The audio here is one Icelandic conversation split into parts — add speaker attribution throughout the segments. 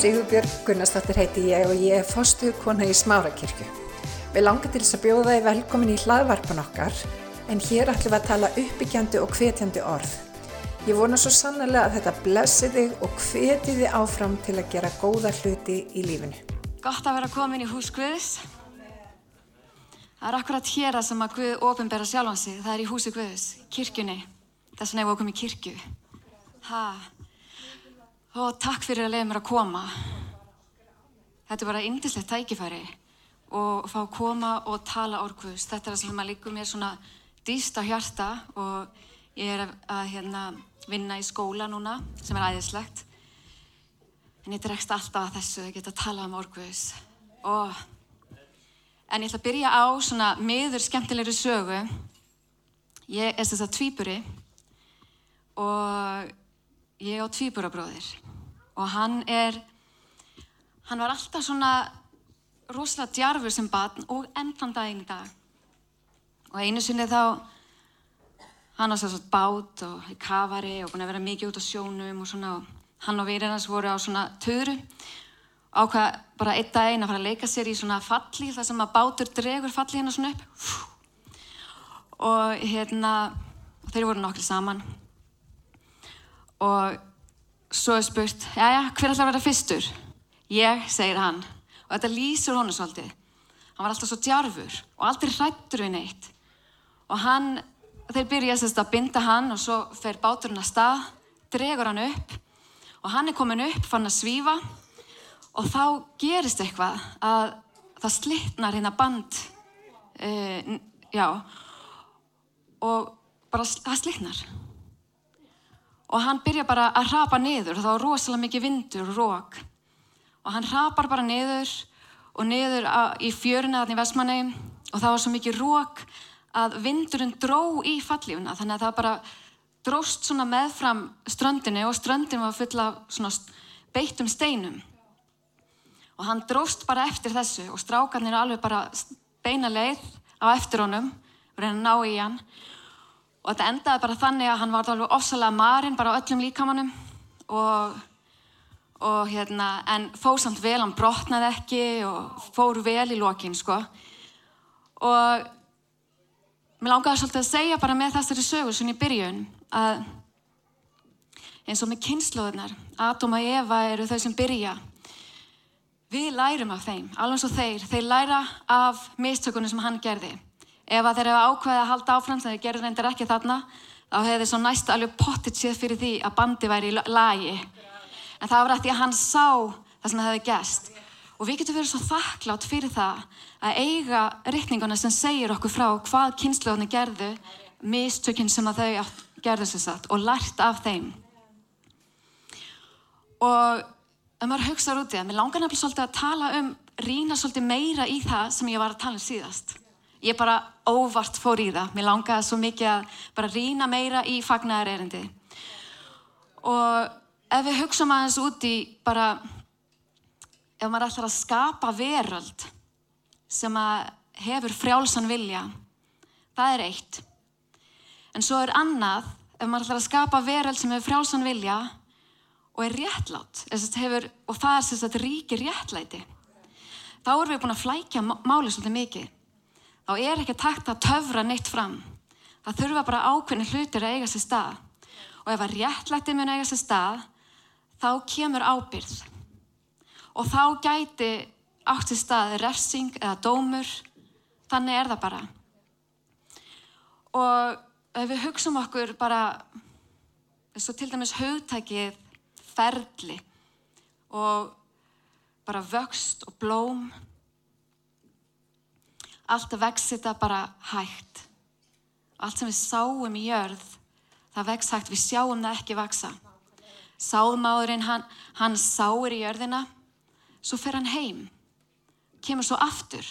Speaker 1: Sigurbjörg Gunnarsdóttir heiti ég og ég er fóstuðkona í Smárakirkju. Við langar til þess að bjóða þið velkomin í hlaðvarpan okkar en hér ætlum við að tala uppbyggjandi og hvetjandi orð. Ég vona svo sannlega að þetta blessi þig og hveti þið áfram til að gera góða hluti í lífinu.
Speaker 2: Gott að vera komin í hús Guðs. Það er akkurat hér að sem að Guð ofinbera sjálfan sig. Það er í húsi Guðs, kirkjunni. Þess vegna hefur við komið í kirkju. Ha. Og takk fyrir að leiða mér að koma. Þetta er bara yndislegt tækifæri og fá að koma og tala orguðs. Þetta er það sem að líka mér svona dýst á hjarta og ég er að hérna, vinna í skóla núna sem er æðislegt. En ég dregst alltaf að þessu að geta að tala um orguðs. Og... En ég ætla að byrja á svona miður skemmtilegri sögu. Ég er þess að tvíburi og ég á tvíburabróðir og hann er, hann var alltaf svona rosalega djarfur sem barn og ennfram daginn í dag. Og einu sinni þá, hann var svona bát og í kafari og búin að vera mikið út á sjónum og svona og hann og virðin hans voru á svona töru. Ákvað bara einn dag einn að fara að leika sér í svona falli þar sem að bátur dregur falli hérna svona upp. Og hérna þeir voru nokkri saman og svo er spurt, já já, hver ætlar að vera fyrstur? Ég, segir hann. Og þetta lýsur honum svolítið. Hann var alltaf svo djarfur og aldrei hrættur við neitt. Og hann, þeir byrja að binda hann og svo fer báturinn að stað dregur hann upp. Og hann er komin upp, fann að svífa. Og þá gerist eitthvað að það slittnar hérna band uh, já. Og bara það slittnar og hann byrja bara að rapa niður og þá var rosalega mikið vindur og rók og hann rapar bara niður og niður í fjöruna þannig í Vestmanni og það var svo mikið rók að vindurinn dró í fallífuna. Þannig að það bara dróst svona meðfram ströndinu og ströndinu var fulla svona beittum steinum. Og hann dróst bara eftir þessu og strákarnir alveg bara beina leið á eftir honum og reyna að ná í hann og þetta endaði bara þannig að hann var alveg ofsalega marinn bara á öllum líkamannum og, og hérna en fór samt vel, hann brotnaði ekki og fór vel í lokin sko. Og mér langaði svolítið að segja bara með þessari sögur svona í byrjun að eins og með kynnslóðunar Atom og Eva eru þau sem byrja. Við lærum af þeim alveg eins og þeir, þeir læra af mistökunum sem hann gerði ef að þeir hafa ákveðið að halda áfram þegar þeir gerður reyndar ekki þarna þá hefði þeir svo næst alveg pottit séð fyrir því að bandi væri í lagi. En það var eftir að hann sá það sem það hefði gæst og við getum verið svo þakklátt fyrir það að eiga riktninguna sem segir okkur frá hvað kynnslóðinni gerðu mistökinn sem að þau gerðu sér satt og lært af þeim. Og ef maður hugsaður út í það, mér langar nefnilega svolítið að tala um rína svolítið meira í það sem ég var að tala um síðast ég bara óvart fór í það. Mér langaði svo mikið að bara rína meira í fagnar erindi. Og ef við hugsaum aðeins út í bara, ef maður ætlar að skapa veröld sem að hefur frjálsan vilja, það er eitt. En svo er annað, ef maður ætlar að skapa veröld sem hefur frjálsan vilja og er réttlátt, hefur, og það er þetta ríkir réttlæti, þá erum við búin að flækja máli svolítið mikið þá er ekki takt að töfra neitt fram. Það þurfa bara ákveðni hlutir að eiga sér stað. Og ef að réttlætti mun eiga sér stað, þá kemur ábyrð. Og þá gæti átt sér stað refsing eða dómur. Þannig er það bara. Og ef við hugsaum okkur bara, eins og til dæmis haugtækið ferli og bara vöxt og blóm allt vex þetta bara hægt. Allt sem við sáum í jörð, það vex hægt, við sjáum það ekki vaksa. Sáðmáðurinn, hann, hann sáir í jörðina, svo fer hann heim, kemur svo aftur.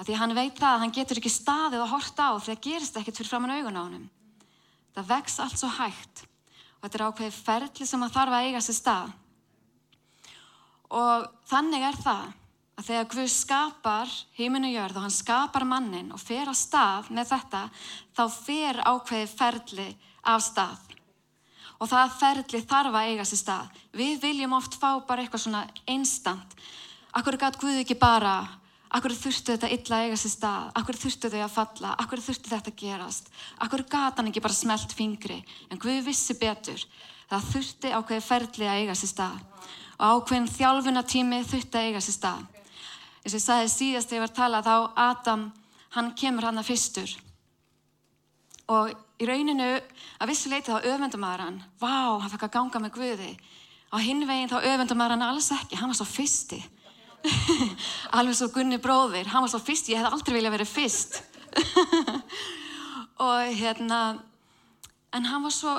Speaker 2: Af því hann veit það að hann getur ekki staðið og horta á því það gerist ekkert fyrir framann augun á hann. Það vex allt svo hægt og þetta er ákveðið ferli sem að þarf að eiga sér stað. Og þannig er það að þegar Guð skapar heiminu jörð og hann skapar mannin og fer á stað með þetta, þá fer ákveði ferli af stað. og það ferli þarf að eiga sér stað. Við viljum oft fá bara eitthvað svona einstant. Akkur gæt Guð ekki bara, akkur þurftu þetta illa að eiga sér stað, akkur þurftu þau að falla, akkur þurftu þetta að gerast, akkur gæt hann ekki bara smelt fingri, en Guð vissi betur. Það þurfti ákveði ferli að eiga sér stað og ákveðin þjálfunatími þurfti að eiga sér stað. Þess að ég sagði síðast þegar ég var að tala þá Adam, hann kemur hann að fyrstur. Og í rauninu að vissu leiti þá öfundum maður hann. Vá, hann fekk að ganga með Guði. Á hinvegin þá öfundum maður hann alls ekki hann var svo fyrsti. Alveg svo Gunni bróðir hann var svo fyrsti, ég hef aldrei viljað verið fyrst. Og hérna en hann var svo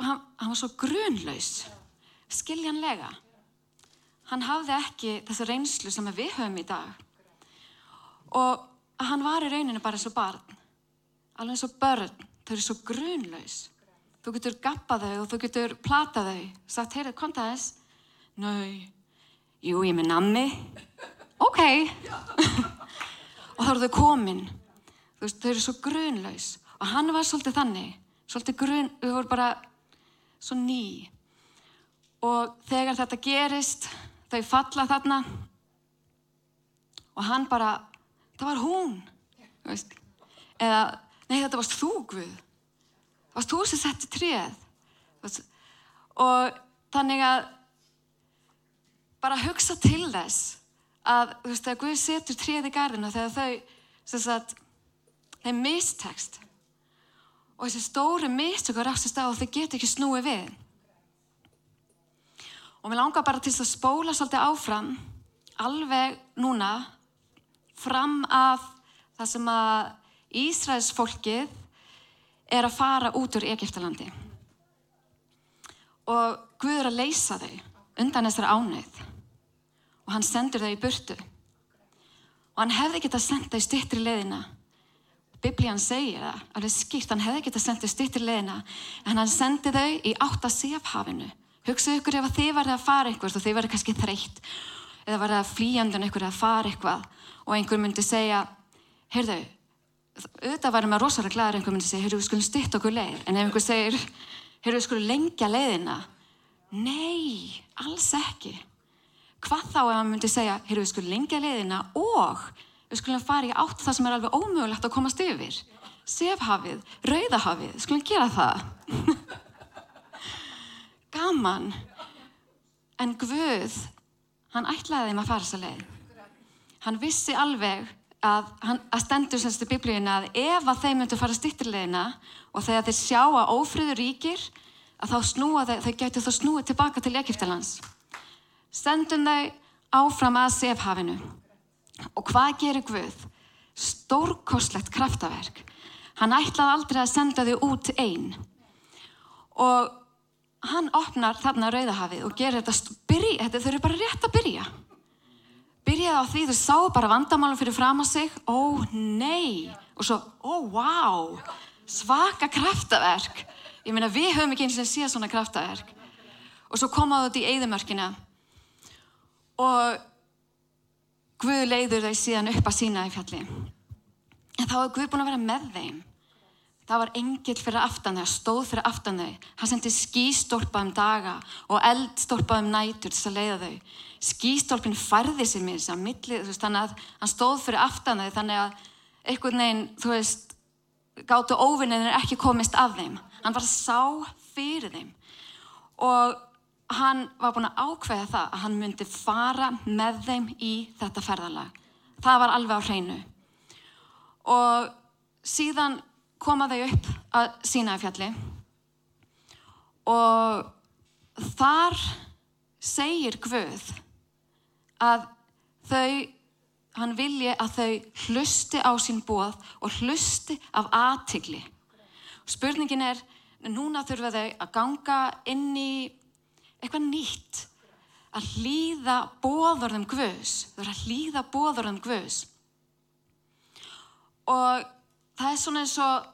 Speaker 2: hann, hann var svo grunlaus skiljanlega hann hafði ekki þessu reynslu sem við höfum í dag og hann var í rauninu bara eins og barn alveg eins og börn, þau eru svo grunlaus. Þú getur gappað þau og þú getur platað þau. Sagt, heyrðu, konta þess? Nau, jú, ég er með nammi. Ok. og þá eru þau komin. Veist, þau eru svo grunlaus. Og hann var svolítið þannig. Svolítið grun, þau voru bara svo ný. Og þegar þetta gerist, þau falla þarna. Og hann bara, það var hún. Veist, eða Nei, þetta varst þú, Guð. Það varst þú sem setti tréð. Og þannig að bara hugsa til þess að, þú veist, þegar Guð setur tréð í gardinu þegar þau, sem sagt, þeim mistekst og þessi stóri mistökur ræðst að þau getur ekki snúið við. Og mér langar bara til að spóla svolítið áfram, alveg núna, fram af það sem að Ísraels fólkið er að fara út úr Egiptalandi og Guð er að leysa þau undan þessari ánægð og hann sendur þau í burtu. Og hann hefði gett að senda þau stittri leðina Biblían segir það, alveg skýrt, hann hefði gett að senda þau stittri leðina en hann sendi þau í átt að sefhafinu hugsaðu ykkur ef þið varði að fara eitthvað og þið varði kannski þreytt eða varði að flýjandun ykkur að fara eitthvað og einhver myndi segja heyrðu, auðvitað varum við rosalega glæðir einhver myndi segja, heyrðu við skulum styrta okkur leið. En ef einhver segir, heyrðu við skulum lengja leiðina. Nei, alls ekki. Hvað þá ef hann myndi segja, heyrðu við skulum lengja leiðina og við skulum fara í átt það sem er alveg ómögulegt að komast yfir. Sefhafið, rauðahafið skulum gera það gaman en Guð hann ætlaði þeim að fara þessa leið hann vissi alveg að, að stendur semst í biblíun að ef að þeim myndu fara stittirleina og þegar þeir sjá að ófriður ríkir að þá snúa þeir, þeir getur þá snúið tilbaka til Egiptalands. Sendum þau áfram að sefhafinu og hvað gerir Guð? Stórkoslegt kraftaverk. Hann ætlaði aldrei að senda þau út einn og hann opnar þarna rauðahafið og gerir þetta, byrja, þetta þau eru bara rétt að byrja byrjaði á því, þau sáu bara vandamálum fyrir fram á sig, ó nei, og svo, ó wow, svaka kraftaverk. Ég meina við höfum ekki eins og síðan svona kraftaverk. Og svo komaðu þetta í eigðumörkina og Guð leiður þau síðan upp að sína í fjalli. En þá er Guð búin að vera með þeim. Það var engill fyrir aftan þau, stóð fyrir aftan þau. Hann sendi skístorpa um daga og eldstorpa um nætur til að leiða þau. Skístorpin færði sér mér þess að milli, veist, þannig að hann stóð fyrir aftan þau, þannig að einhvern veginn, þú veist, gáttu óvinniðin ekki komist af þeim. Hann var sá fyrir þeim og hann var búin að ákveða það að hann myndi fara með þeim í þetta ferðalag. Það var alveg á hreinu. Og síðan koma þau upp að sínaði og þar segir Guð að þau, hann vilji að þau hlusti á sín bóð og hlusti af aðtigli. Spurningin er, núna þurfa þau að ganga inn í eitthvað nýtt, að hlýða bóðorðum Guðs, þau verður að hlýða bóðorðum Guðs. Og það er svona eins og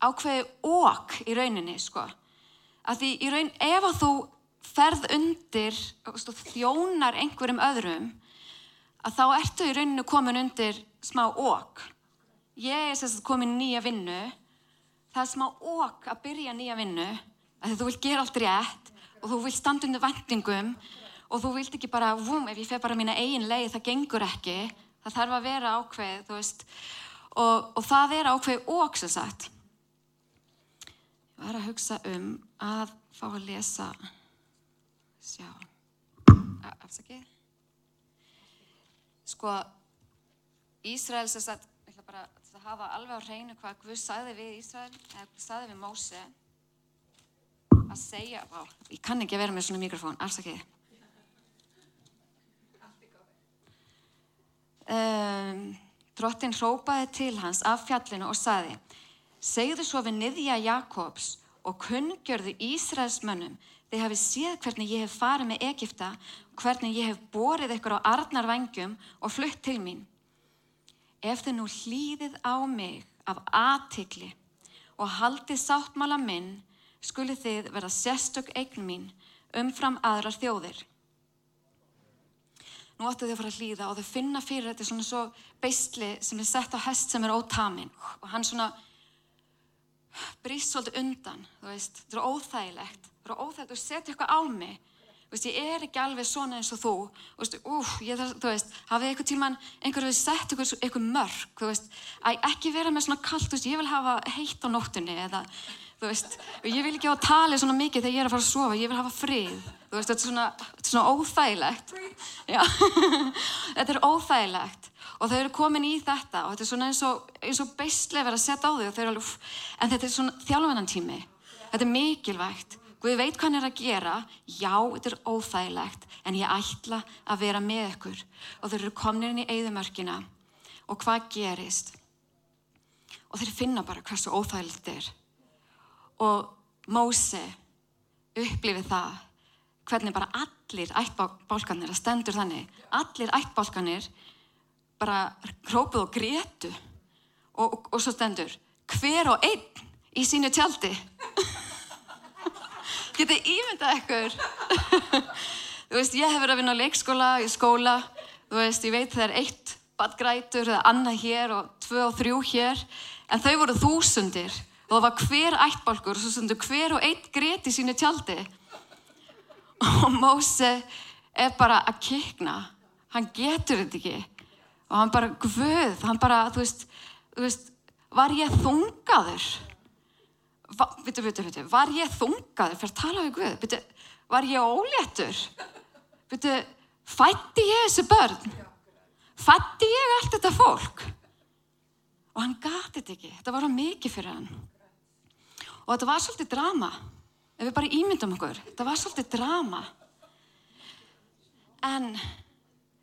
Speaker 2: ákveði ók í rauninni sko. Að því í raun, ef að þú ferð undir þjónar einhverjum öðrum að þá ertu í rauninu komin undir smá ók. Ég er sérst komin nýja vinnu það er smá okk að byrja nýja vinnu, að þú vilt gera allt rétt og þú vilt standa undir vendingum og þú vilt ekki bara, vum, ef ég fer bara mína eigin leið, það gengur ekki, það þarf að vera ákveð, þú veist, og, og það er ákveð okk sem sagt. Ég var að hugsa um að fá að lesa, sjá, afsakið, sko, Ísrael sem sagt, ég ætla bara að hafa alveg á hreinu hvað Guð sagði við Ísrael, eða Guð sagði við Móse, að segja, vá, ég kann ekki að vera með svona mikrofón, afsakið. Um, Drottin hrópaði til hans af fjallinu og saði, segðu svo við niðja Jakobs og kunngjörðu Ísraels mönnum, þeir hafi séð hvernig ég hef farið með Egipta, hvernig ég hef borið ykkur á arnarvengjum og flutt til mín. Ef þið nú hlýðið á mig af aðtikli og haldið sáttmála minn, skulið þið vera sérstök eign mín umfram aðrar þjóðir. Nú ættu þið að fara að hlýða og þau finna fyrir þetta svona svo beistli sem er sett á hest sem er ótamin. Og hann svona brýst svolítið undan, þú veist, þetta er óþægilegt, þetta er óþægilegt. Og setja eitthvað á mig, þú veist, ég er ekki alveg svona eins og þú, þú veist, úf, ég þarf, þú veist, hafið eitthvað tíman einhverju sett eitthvað, eitthvað mörg, þú veist, að ekki vera með svona kallt, þú veist, ég vil hafa heitt á nóttunni eða, þú veist, og ég vil ekki á að tala svona mikið þegar ég er að fara að sofa, ég vil hafa frið, þú veist, þetta er svona, þetta er svona óþægilegt, já, þetta er óþægilegt. Og þau eru komin í þetta og þetta er svona eins og, eins og beislega verið að setja á þau og þau eru alveg, en þetta er svona þjálfvennan tími, þetta er mikilvægt, Guð veit hvað hann er að gera, já, þetta er óþægilegt, en ég ætla að vera með ykkur. Og þau eru komin inn í eigðumörkina og hvað gerist? Og þeir finna bara hversu óþægilegt er og Móse upplifið það hvernig bara allir ættbálkanir, það stendur þannig, allir ættbálkanir bara hrópuð og grétu. Og, og, og svo stendur hver og einn í sínu tjaldi. Getið ímyndað ekkur þú veist, ég hef verið að vinna á leikskóla í skóla, þú veist, ég veit það er eitt badgrætur eða annað hér og tvö og þrjú hér en þau voru þúsundir og það var hver ættbálkur og svo stundur hver og einn grét í sínu tjaldi og Móse er bara að kikna hann getur þetta ekki og hann bara, guð, hann bara, þú veist, þú veist var ég þungaður? Va, vitu, vitu, vitu, var ég þungaður fyrir að tala við Guð? Vitu, var ég óléttur? Vitu, fætti ég þessi börn? Fætti ég allt þetta fólk? Og hann gati þetta ekki, þetta var mikið fyrir hann. Og þetta var svolítið drama, ef við bara ímyndum okkur, þetta var svolítið drama. En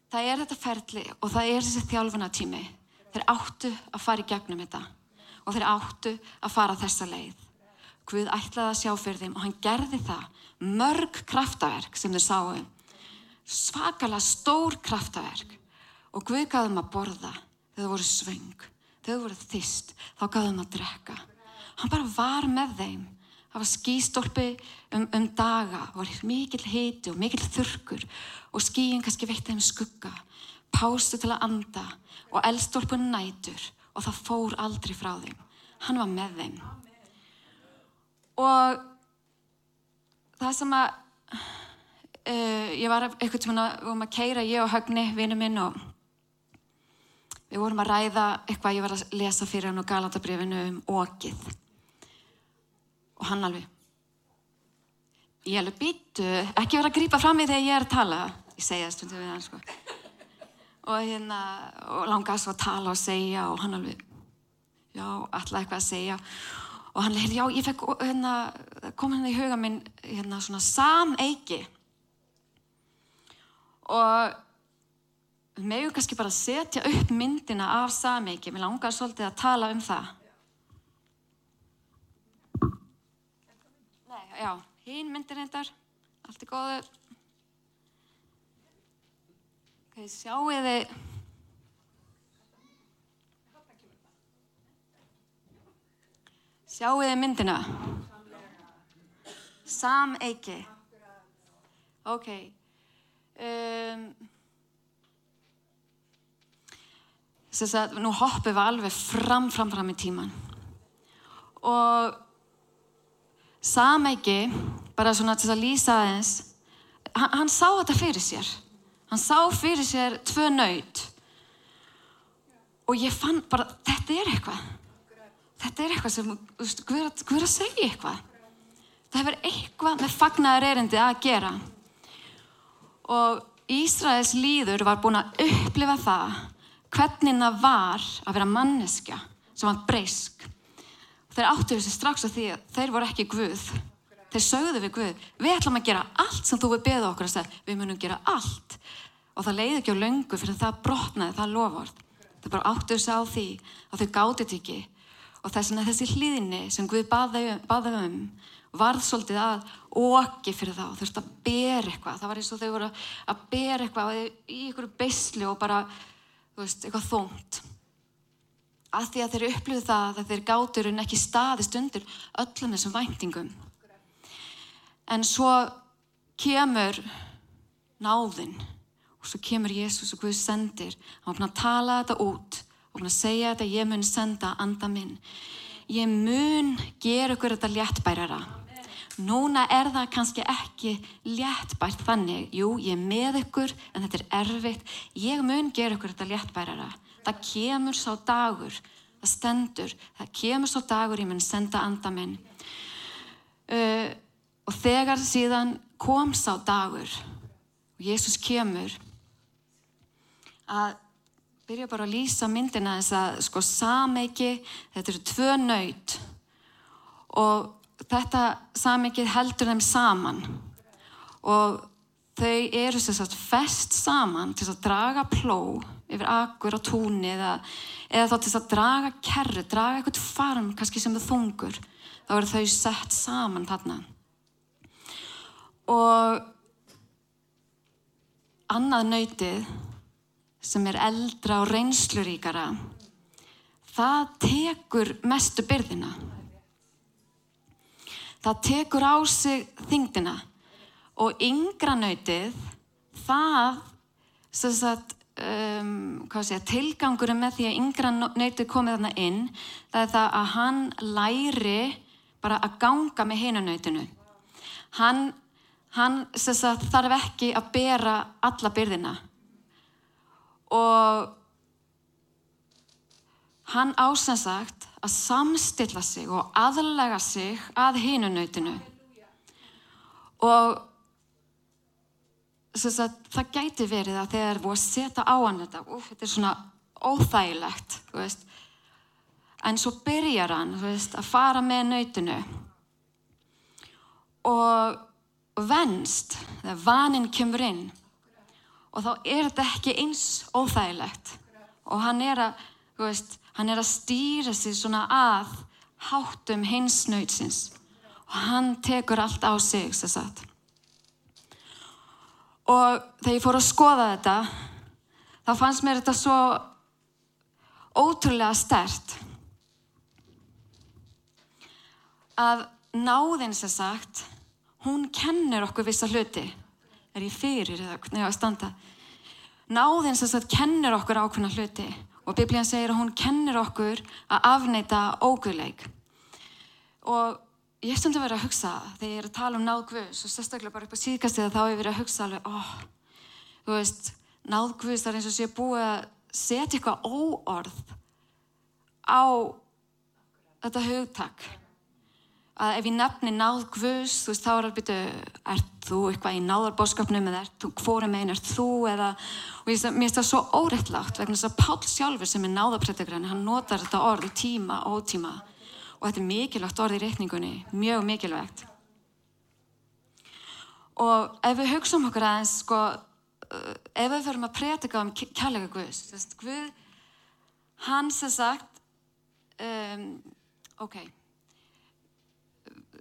Speaker 2: það er þetta ferli og það er þessi þjálfuna tími. Þeir áttu að fara í gegnum þetta og þeir áttu að fara þessa leið. Guð ætlaði að sjá fyrir þeim og hann gerði það. Mörg kraftaverk sem þeir sáu. Svakalega stór kraftaverk. Og Guð gaf þeim að borða þegar þau voru svöng. Þegar þau voru þist, þá gaf þeim að drekka. Hann bara var með þeim. Það var skýstólpi um, um daga, var mikill hiti og mikill þurkur og skýin kannski veitt þeim skugga, pástu til að anda og eldstólpun nætur og það fór aldrei frá þeim. Hann var með þeim. Og það sem að, uh, ég var eitthvað tíma um að keira, ég og Högni, vinnu minn og við vorum að ræða eitthvað, ég var að lesa fyrir hann og Galatabrifinu um okið og hann alveg ég alveg býtu, ekki vera að grýpa fram í þegar ég er að tala ég segja það stundum við hann sko. Og hérna, og langaði svo að tala og segja og hann alveg já, alltaf eitthvað að segja. Og hann leir, já, ég fekk hérna, kom hérna í huga minn hérna svona sameiki. Og við meðum kannski bara setja upp myndina af sameiki, mér langaði svolítið að tala um það já, hín myndir hendar, allt er góður. Ok, sjáu þið. Sjáu þið myndina. Sameiki. Ok. Um, Þess að nú hoppum við alveg fram, fram, fram í tíman og sameiki, bara svona til að lýsa aðeins, hann, hann sá þetta fyrir sér. Hann sá fyrir sér tvö nöyt og ég fann bara, þetta er eitthvað. Þetta er eitthvað sem, þú veist, hvað er að segja eitthvað? Það hefur eitthvað með fagnaður erindi að gera. Og Ísraels líður var búin að upplifa það hvernig það var að vera manneskja sem var breysk. Þeir áttu þessi strax á því að þeir voru ekki Guð. Þeir sögðu við Guð, við ætlum að gera allt sem þú við beða okkur að segja, við munum gera allt. Og það leiði ekki á löngu fyrir það brotnaði, það lofvort. Þeir bara áttu þessi á því að þau gátið ekki. Og þess vegna þessi hlýðinni sem Guð baði um, um varð svolítið að okki fyrir þá, þurfti að bera eitthvað. Það var eins og þau voru að bera eitthvað í ykkur beisli og bara, þú veist, eitthvað þónt að því að þeir upplöfu það að þeir gátur en ekki staðist undir öllum þessum væntingum. En svo kemur náðinn og svo kemur Jésús og Guð sendir. Hann var búin að tala þetta út og búin að segja þetta ég mun senda anda minn. Ég mun gera ykkur þetta léttbærara. Núna er það kannski ekki léttbært þannig. Jú, ég er með ykkur en þetta er erfitt. Ég mun gera ykkur þetta léttbærara það kemur sá dagur, það stendur, það kemur sá dagur ég mun senda anda minn. Uh, og þegar síðan kom sá dagur og Jésús kemur að byrja bara að lýsa myndina þess að sko sameiki, þetta eru tvö nöyt og þetta sameikið heldur þeim saman og þau eru sérstaklega fest saman til að draga pló yfir akkur á túnni eða, eða þá til þess að draga kerru, draga eitthvað farm kannski sem er þungur þá eru þau sett saman þarna. Og annað nöytið sem er eldra og reynsluríkara það tekur mestu byrðina. Það tekur á sig þingdina og yngra nöytið það sem sagt um, tilgangurum með því að yngra nöytið komið þarna inn það er það að hann læri bara að ganga með hinunöytinu hann, hann sagt, þarf ekki að bera alla byrðina. Og hann ásansagt að samstilla sig og aðlega sig að hinunöytinu og að, það gæti verið að þegar við setja á hann þetta, úf, þetta er svona óþægilegt, en svo byrjar hann veist, að fara með nöytinu og venst, þegar vaninn kemur inn og þá er þetta ekki eins óþægilegt. Og hann er að, veist, hann er að stýra sig svona að háttum hins nöytsins og hann tekur allt á sig, þess að og þegar ég fór að skoða þetta þá fannst mér þetta svo ótrúlega stert að náðinn sem sagt hún kennir okkur vissa hluti. Er ég fyrir eða standa? Náðinn sem sagt kennir okkur ákveðna hluti. Og biblíðan segir að hún kennir okkur að afneita óguðleik. Og ég hef stundum verið að hugsa þegar ég er að tala um náð Guðs og sérstaklega bara upp á síðkast eða þá hef ég verið að hugsa alveg oh, þú veist, náð Guðs það er eins og sé búið að setja eitthvað óorð á þetta hugtak. Að ef ég nefni náð Guðs þú veist, þá er alveg byrju ert þú eitthvað í náðarbóskapnum eða ert þú hvori megin, ert þú? Eða og ég, finnst það svo óreittlagt vegna þess að Pál sjálfur sem er náðarprættakræni hann notar þetta orð í tíma og ótíma og þetta er mikilvægt orð í reikningunni, mjög mikilvægt. Og ef við hugsaum okkur aðeins, sko, uh, ef við förum að prétika um kærleika Guðs, þess að Guð, hann sem sagt, um, ok,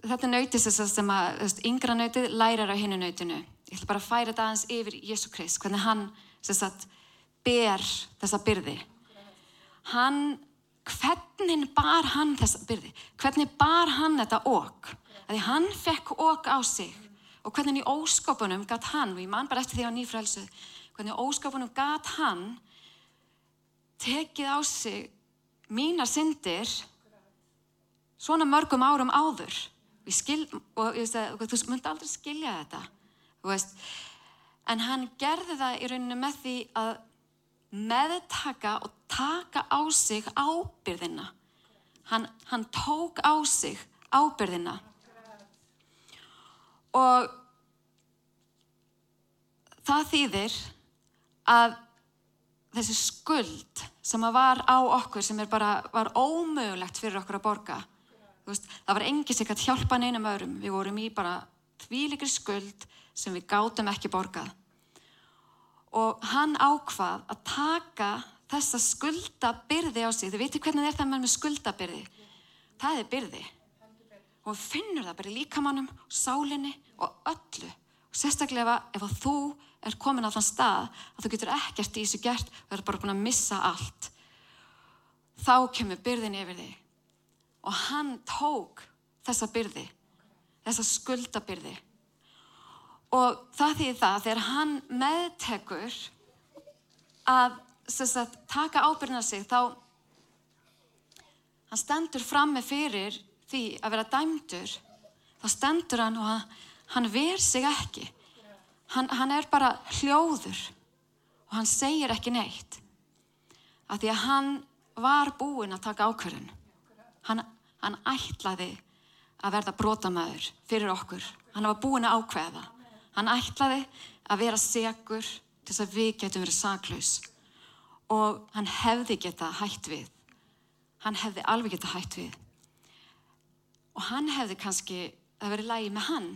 Speaker 2: þetta nöytið sem að, þú veist, yngra nöytið lærar á hinnu nöytinu. Ég ætla bara að færa þetta aðeins yfir Jésu Krist, hvernig hann, sem sagt, ber þessa byrði. Hann hvernig bar hann þessa byrði hvernig bar hann þetta okk því hann fekk okk á sig. Og hvernig í óskopunum gatt hann og ég man bara eftir því á nýfrælsu hvernig í óskopunum gatt hann tekið á sig mínar syndir svona mörgum árum áður? Skil, og ég veist, þú myndi aldrei skilja þetta veist, en hann gerði það í rauninu með því að meðtaka og taka á sig ábyrðina. Hann, hann tók á sig ábyrðina. Og það þýðir að þessi skuld sem var á okkur sem bara, var ómögulegt fyrir okkur að borga veist, það var engi sig að hjálpa neinum öðrum. Við vorum í bara tvílikri skuld sem við gátum ekki borgað og hann ákvað að taka þessa skuldabyrði á sig. Þið veitir hvernig er það með skuldabyrði? Það er byrði. Og finnur það bara í líkamannum sálinni og öllu. Og sérstaklega ef þú er komin á þann stað að þú getur ekkert í þessu gert og er bara búin að missa allt. Þá kemur byrðin yfir þig. Og hann tók þessa byrði, þessa skuldabyrði. Og það þýðir það þegar hann meðtekur að sagt, taka ábyrðina sig þá hann stendur fram með fyrir því að vera dæmdur þá stendur hann og hann, hann ver sig ekki hann, hann er bara hljóður og hann segir ekki neitt af því að hann var búinn að taka ákverðin hann hann ætlaði að verða brotamæður fyrir okkur. Hann var búin að ákveða. Hann ætlaði að vera segur til þess að við getum verið saklaus. Og hann hefði geta hætt við. Hann hefði alveg geta hætt við. Og hann hefði kannski að verið lægi með hann.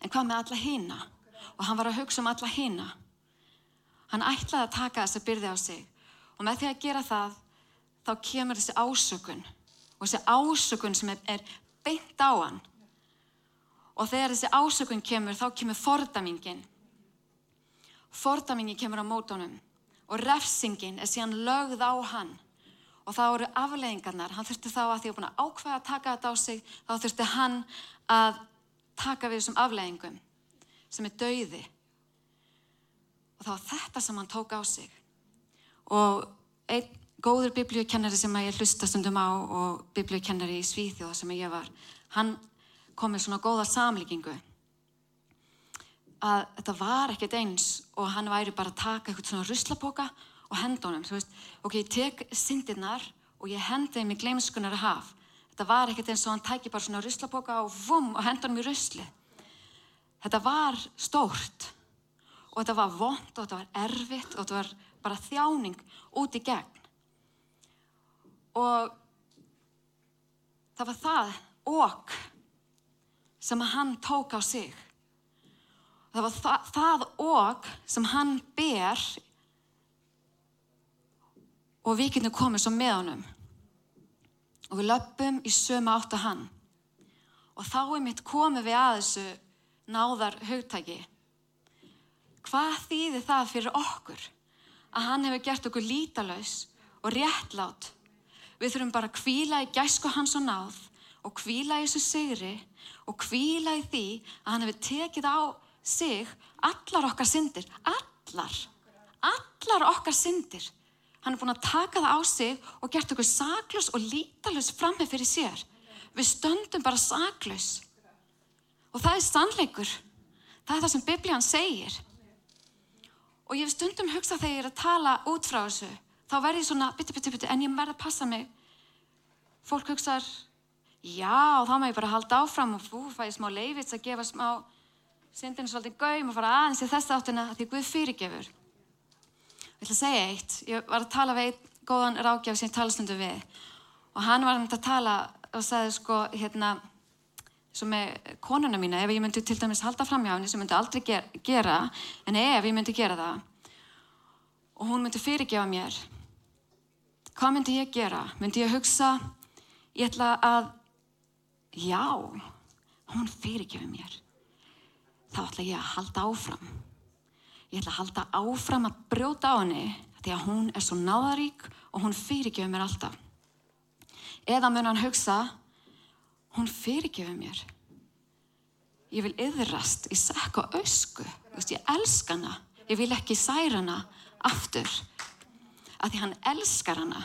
Speaker 2: En hvað með alla hýna? Og hann var að hugsa um alla hýna. Hann ætlaði að taka þessa byrði á sig. Og með því að gera það, þá kemur þessi ásökun og þessi ásökun sem er beint á hann og þegar þessi ásökun kemur þá kemur fordamingin fordamingin kemur á mótónum og refsingin er síðan lögð á hann. Og þá eru afleggingarnar hann þurfti þá að því að búin að ákveða að taka þetta á sig þá þurfti hann að taka við þessum afleggingum sem er dauði. Og þá þetta sem hann tók á sig. Og einn góður biblíukennari sem ég hlusta stundum á og biblíukennari í Svíþjóða sem ég var, hann kom með svona góða samlíkingu að þetta var ekkert eins og hann væri bara að taka eitthvað svona ruslaboka og henda honum, þú veist, ok, ég tek syndirnar og ég hendi þeim í gleimskunar að haf, þetta var ekkert eins og hann tæki bara svona ruslaboka og vum og henda honum í rusli þetta var stórt og þetta var vond og þetta var erfitt og þetta var bara þjáning út í gegn. Og það var það okk sem hann tók á sig. Það var það, það okk sem hann ber og við getum komið svo með honum og við löpum í söma átt að hann og þá er mitt komið við að þessu náðar hugtæki. Hvað þýðir það fyrir okkur að hann hefur gert okkur lítalauðs og réttlátt Við þurfum bara að kvíla í gæsku hans og náð og kvíla í þessu sigri og kvíla í því að hann hefur tekið á sig allar okkar syndir, allar, allar okkar syndir. Hann er búin að taka það á sig og gert okkur saklaus og lítalus framhef fyrir sér. Við stöndum bara saklaus og það er sannleikur. Það er það sem biblían segir. Og ég hef stundum hugsað þegar ég er að tala út frá þessu þá verði ég svona, bytti, bytti, bytti, en ég verði að passa mig. Fólk hugsaður, já, þá má ég bara halda áfram og fú, fæði smá leifits að gefa smá syndinu svolítið gaum og fara aðeins í þess áttina að því Guð fyrirgefur. Ég ætla að segja eitt, ég var að tala við einn góðan rákjaf sem ég tala stundu við og hann var að tala og sagði sko, hérna, svo með konuna mína, ef ég myndi til dæmis halda fram hjá henni sem myndi aldrei gera, en ef ég myndi gera það og hún myndi fyrirgefa mér hvað myndi ég gera? Myndi ég hugsa, ég ætla að, já, hún fyrirgefur mér. Þá ætla ég að halda áfram. Ég ætla að halda áfram að brjóta á henni því að hún er svo náðarík og hún fyrirgefur mér alltaf. Eða mun hann hugsa, hún fyrirgefur mér. Ég vil yðrast í sekk og ösku. Ég elska hana. Ég vil ekki særa hana aftur að því hann elskar hana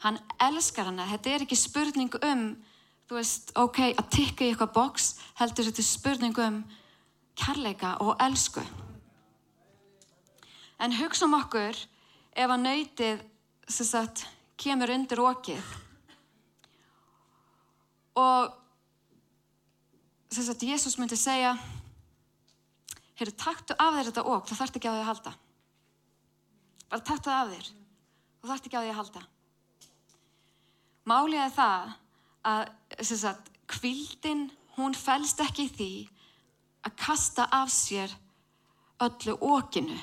Speaker 2: Hann elskar hana. Þetta er ekki spurning um, þú veist, ok, að tikka í eitthvað boks, heldur þetta er spurning um kærleika og elsku. En hugsa um okkur ef að nöytið, sagt, kemur undir okið og sagt, Jésús myndi segja heyrðu, taktu af þér þetta okk, þú þarft ekki á því að halda. Bara taktu það af þér. Þú þarft ekki á því að halda. Málið er það að sagt, kvildin hún fælst ekki því að kasta af sér öllu okkinu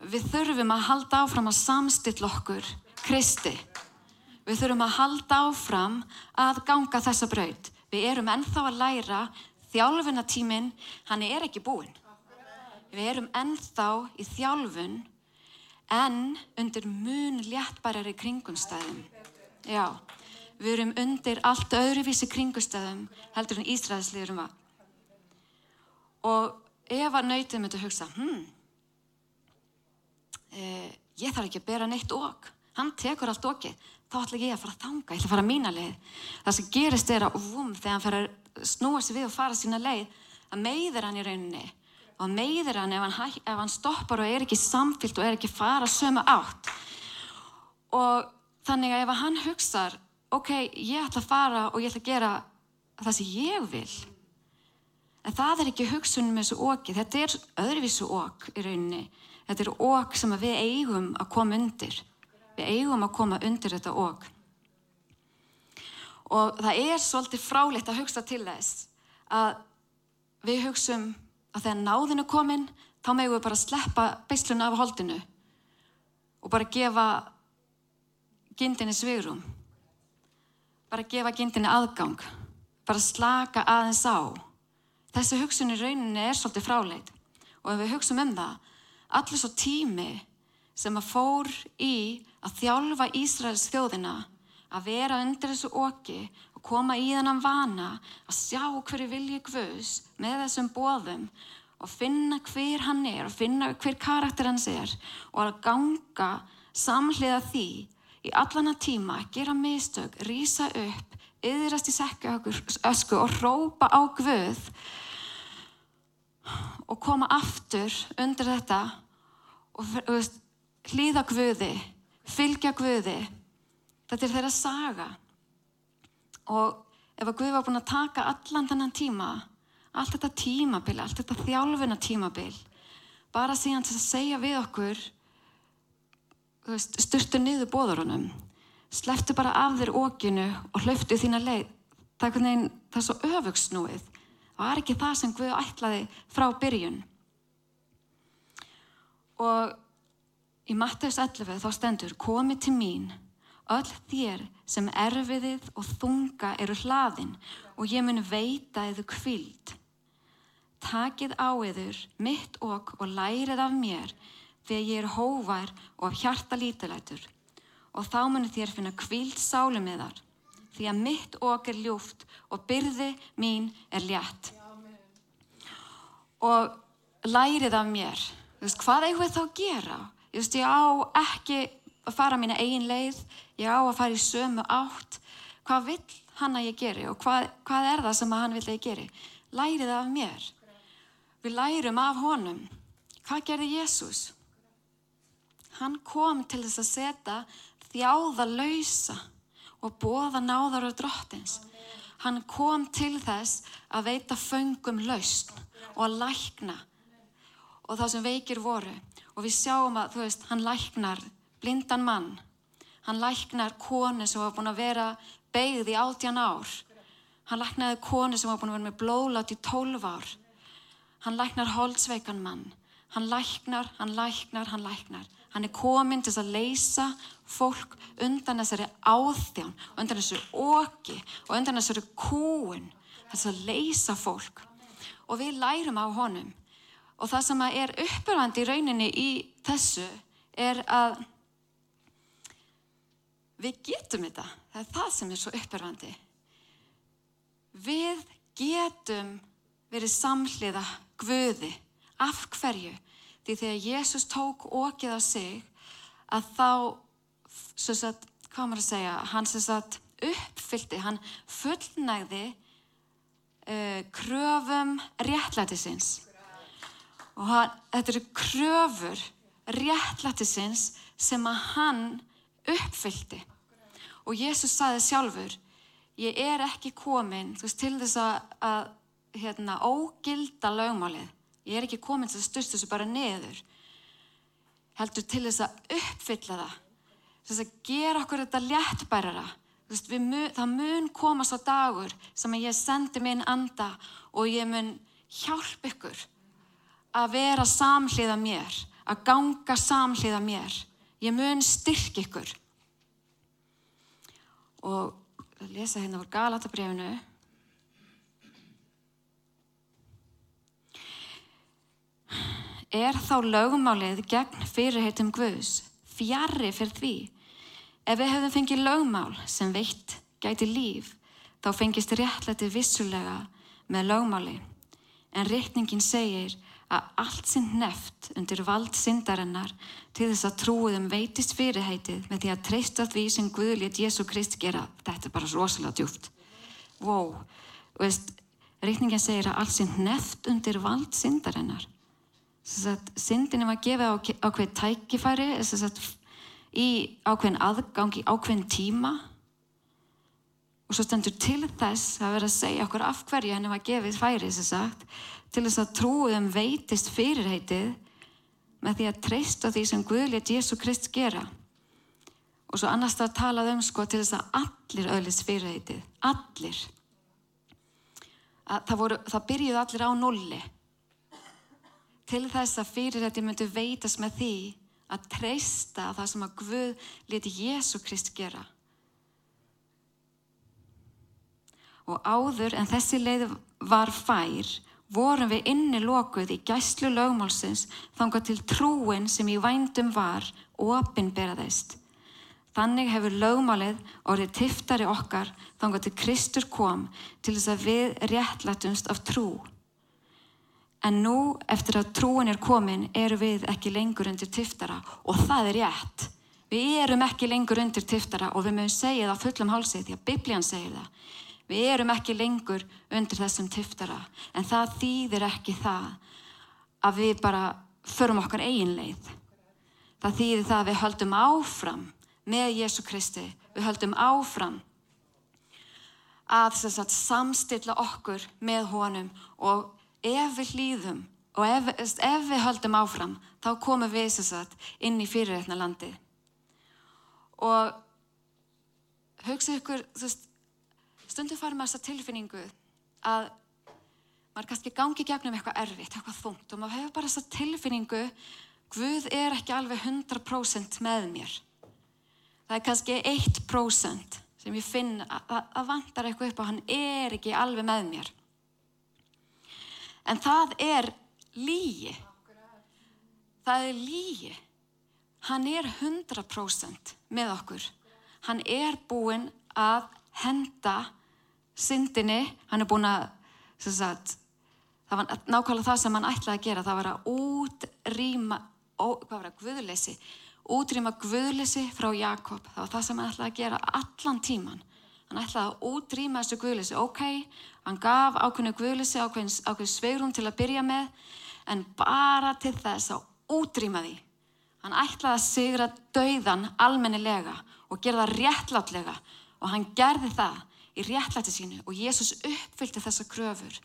Speaker 2: Við þurfum að halda áfram að samstilla okkur Kristi Við þurfum að halda áfram að ganga þessa braut. Við erum ennþá að læra þjálfunatíminn, hann er ekki búinn. Við erum ennþá í þjálfun en undir mun léttbærari kringumstæðum. Já, við erum undir allt öðruvísi kringumstæðum heldur en Ísraelsliðurum var. Og ef að nöytið myndi að hugsa, hm, eh, ég þarf ekki að bera neitt okk. Hann tekur allt okkið þá ætla ég að fara að þanga, ég ætla að fara að mína leið. Það sem gerist er að vum, þegar hann fer að snúa sig við og fara sína leið, að meiðir hann í rauninni og meiðir hann ef hann, ef hann stoppar og er ekki samfyllt og er ekki fara sömu átt. Og þannig að ef hann hugsar, ok, ég ætla að fara og ég ætla að gera það sem ég vil, en það er ekki hugsunum með þessu okki, þetta er öðruvísu okk í rauninni, þetta er okk sem við eigum að koma undir. Við eigum að koma undir þetta og. Og það er svolítið fráleitt að hugsa til þess að við hugsum að þegar náðinu kominn, þá megum við bara sleppa beisluna af holdinu og bara gefa gindinni svigrum. Bara gefa gindinni aðgang. Bara slaka aðeins á. Þessi hugsun í rauninni er svolítið fráleitt. Og ef við hugsaum um það, allir svo tími sem að fór í að þjálfa Ísraels þjóðina að vera undir þessu oki og koma í þennan vana að sjá hverju vilji Guðs með þessum bóðum og finna hver hann er og finna hver karakter hans er og að ganga samhliða því í allana tíma, gera mistök, rýsa upp, yðrast í sekka ösku og rópa á Guð og koma aftur undir þetta og veist, hlýða Guði fylgja Guði. Þetta er þeirra saga. Og ef að Guði var búin að taka allan þennan tíma allt þetta tímabil, allt þetta þjálfuna tímabil bara síðan til að segja við okkur styrtu niður bóðurunum sleftu bara af þér óginu og hlöftu þína leið. Það er, veginn, það er svo öfugsnúið það var ekki það sem Guði ætlaði frá byrjun. Og Í Matteus 11 þá stendur komi til mín öll þér sem erfiðið og þunga eru hlaðin og ég mun veita eða kvild. Takið á eður mitt okk og lærið af mér þegar ég er hóvar og af hjarta lítilætur og þá munir þér finna kvild sálu með þar því að mitt okk er ljúft og byrði mín er létt. Og lærið af mér, hvað eigum við þá að gera? Veist, ég á ekki að fara mína eigin leið, ég á að fara í sömu átt. Hvað vill hann að ég geri og hvað, hvað er það sem hann vill að ég geri? Lærið af mér. Við lærum af honum. Hvað gerði Jésús? Hann kom til þess að setja þjáða lausa og bóða náðar og drottins. Hann kom til þess að veita föngum lausn og að lækna og það sem veikir voru. Og við sjáum að, þú veist, hann læknar blindan mann, hann læknar konu sem var búin að vera beigð í átjan ár, hann læknaði konu sem var búin að vera með blólátt í tólf ár, hann læknar holdsveikan mann, hann læknar, hann læknar, hann læknar, hann er komin til að leysa fólk undan þessari áþján, undan þessari oki og undan þessari kúun, þess að leysa fólk og við lærum á honum Og það sem er uppurvandi í rauninni í þessu er að við getum þetta. Það er það sem er svo uppurvandi. Við getum verið samhliða Guði. Af hverju? Því þegar Jésús tók okið á sig að þá, að, hvað maður að segja, hann sagt uppfyldi, hann fullnægði uh, kröfum réttlætisins. Og hann, þetta eru kröfur réttlætisins sem að hann uppfyldi. Og Jésús saði sjálfur, ég er ekki komin veist, til þess að, að hérna, ógilda lögmálið. Ég er ekki komin til að styrsta þessu bara neður. Heldur til þess að uppfylla það. Þess að gera okkur þetta léttbærara. Veist, mun, það mun komast á dagur sem ég sendi minn anda og ég mun hjálp ykkur að vera samhliða mér, að ganga samhliða mér. Ég mun styrk ykkur. Og að lesa hérna úr Galatabrefinu. Er þá lögmálið gegn fyrirheitum Guðs fjarrri fyrir því? Ef við hefðum fengið lögmál sem veitt gæti líf, þá fengist réttlætið vissulega með lögmáli. En riktningin segir að allt sinn neft undir vald syndarinnar til þess að trúiðum veitist fyrirheitið með því að treysta því sem Guðlét Jésu Krist gera. Þetta er bara rosalega djúft. Wow, veist, riktningin segir að allt sinn neft undir vald syndarinnar. Syndinni var gefið ákveð tækifæri í ákveðin aðgang í ákveðin tíma og svo stendur til þess að vera að segja okkur af hverju henni var gefið færi sagt, til þess að trúum veitist fyrirheitið með því að treysta því sem Guðlétt Jésu Krist gera. Og svo annars það talað um sko til þess að allir öðlis fyrirheitið, allir. Að það, voru, það byrjuði allir á nulli. Til þess að fyrirheitið myndi veitast með því að treysta það sem að Guð leti Jésu Krist gera. Og áður en þessi leið var fær vorum við inni lokuð í gæslu lögmálsins þanga til trúin sem í vændum var opinberaðist. Þannig hefur lögmálið orðið tiftari okkar þanga til Kristur kom til þess að við réttlætumst af trú. En nú, eftir að trúin er komin, eru við ekki lengur undir tiftara og það er rétt. Við erum ekki lengur undir tiftara og við mögum segja það fullum hálsið því að Biblian segir það. Við erum ekki lengur undir þessum tiftara en það þýðir ekki það að við bara förum okkar eigin leið. Það þýðir það að við höldum áfram með Jésu Kristi, við höldum áfram að sagt, samstilla okkur með honum og ef við hlýðum og ef, ef við höldum áfram þá komum við sagt, inn í fyrirreitna landi. Og hugsa ykkur, veist, stundum fara maður þessa tilfinningu að maður kannski gangi gegnum eitthvað erfitt, eitthvað þungt og maður hefur bara þessa tilfinningu Guð er ekki alveg 100% með mér. Það er kannski 1% sem ég finn að, að vantar eitthvað upp og hann er ekki alveg með mér. En það er lígi. Það er lígi. Hann er 100% með okkur. Hann er búinn að henda syndinni, hann er búin að, sagt, það var nákvæmlega það sem hann ætlaði að gera, það var að útrýma, guðleysi, útrýma guðleysi frá Jakob, það var það sem hann ætlaði að gera allan tíman. Hann ætlaði að útrýma þessu guðleysi, ok, hann gaf ákveðinu guðleysi, ákveðin, sveirum til að byrja með, en bara til þess að útrýma því. Hann ætlaði að sigra dauðan almennilega og gera það réttláttlega og hann gerði það í réttlæti sínu og Jésús uppfylgti þessa kröfur.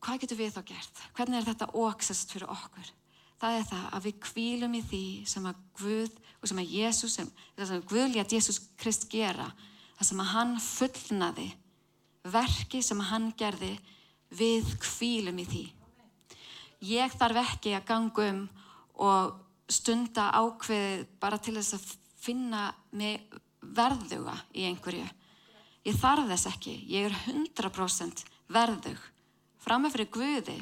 Speaker 2: Hvað getur við þá gert? Hvernig er þetta óaksest fyrir okkur? Það er það að við kvílum í því sem að Guð og sem að Jésús, sem að Guð létt Jésús Krist gera, það sem að hann fullnaði, verki sem hann gerði, við kvílum í því. Ég þarf ekki að ganga um og stunda ákveð bara til þess að finna mig verðuga í einhverju. Ég þarf þess ekki, ég er 100% verðug. Framöfrið Guði,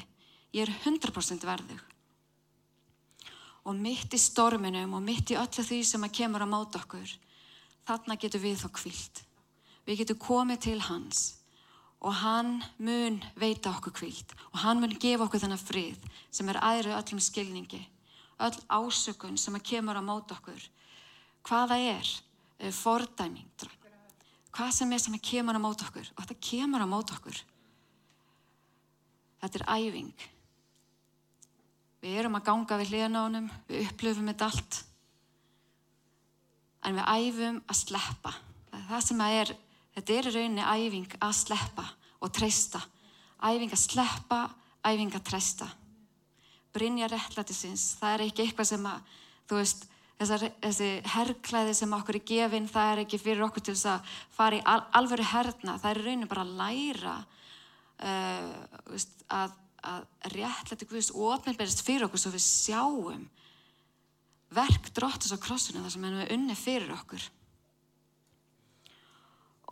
Speaker 2: ég er 100% verðug. Og mitt í storminum og mitt í öllu því sem að kemur á mót okkur, þarna getur við þá kvilt. Við getum komið til hans og hann mun veita okkur kvilt og hann mun gefa okkur þennan frið sem er aðrið öllum skilningi. öll ásökun sem að kemur á mót okkur. Hvaða er uh, fordæming? Hvað sem er sem að kemur á mót okkur? Og þetta kemur á mót okkur. Þetta er æfing. Við erum að ganga við honum, við upplöfum þetta allt. En við æfum að sleppa. Það sem að er, þetta er í rauninni æfing að sleppa og treysta. Æfing að sleppa, æfing að treysta. Brynja réttlætisins, það er ekki eitthvað sem að, þú veist, þessar, þessi herrklæði sem okkur er gefinn, það er ekki fyrir okkur til þess að fara í al, alvöru herna. Það er í rauninni bara að læra uh, veist, að að réttlæti Guðs ofnilberist fyrir okkur svo við sjáum verk dróttis á krossinu þar sem við unni fyrir okkur.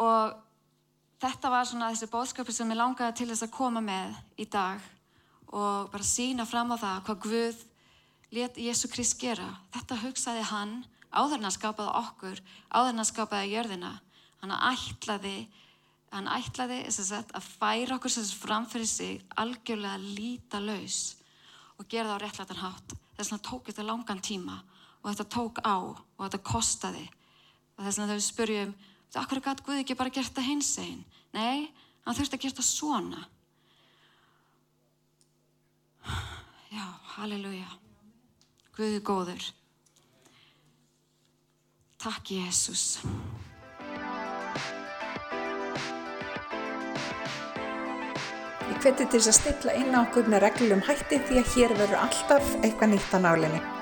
Speaker 2: Og þetta var svona þessi bóðskapi sem ég langaði til þess að koma með í dag og bara sína fram á það hvað Guð let Jésu Krist gera. Þetta hugsaði hann áður en að skapaði okkur áður en að skapaði jörðina. Hann ætlaði hann ætlaði sagt, að færa okkur sem framfyrir sig algjörlega líta laus og gera það á réttlætan hátt. Þess vegna tók þetta langan tíma og þetta tók á og þetta kostaði. Og þess vegna við spurjum okkur er gæt Guði ekki bara gert það hins einn nei, hann þurfti að gera það svona. Já, halleluja. Guði góður. Takk Jésús
Speaker 1: hveti til þess að stilla inn á okkur með reglum hætti því að hér verður alltaf eitthvað nýtt á nálinni.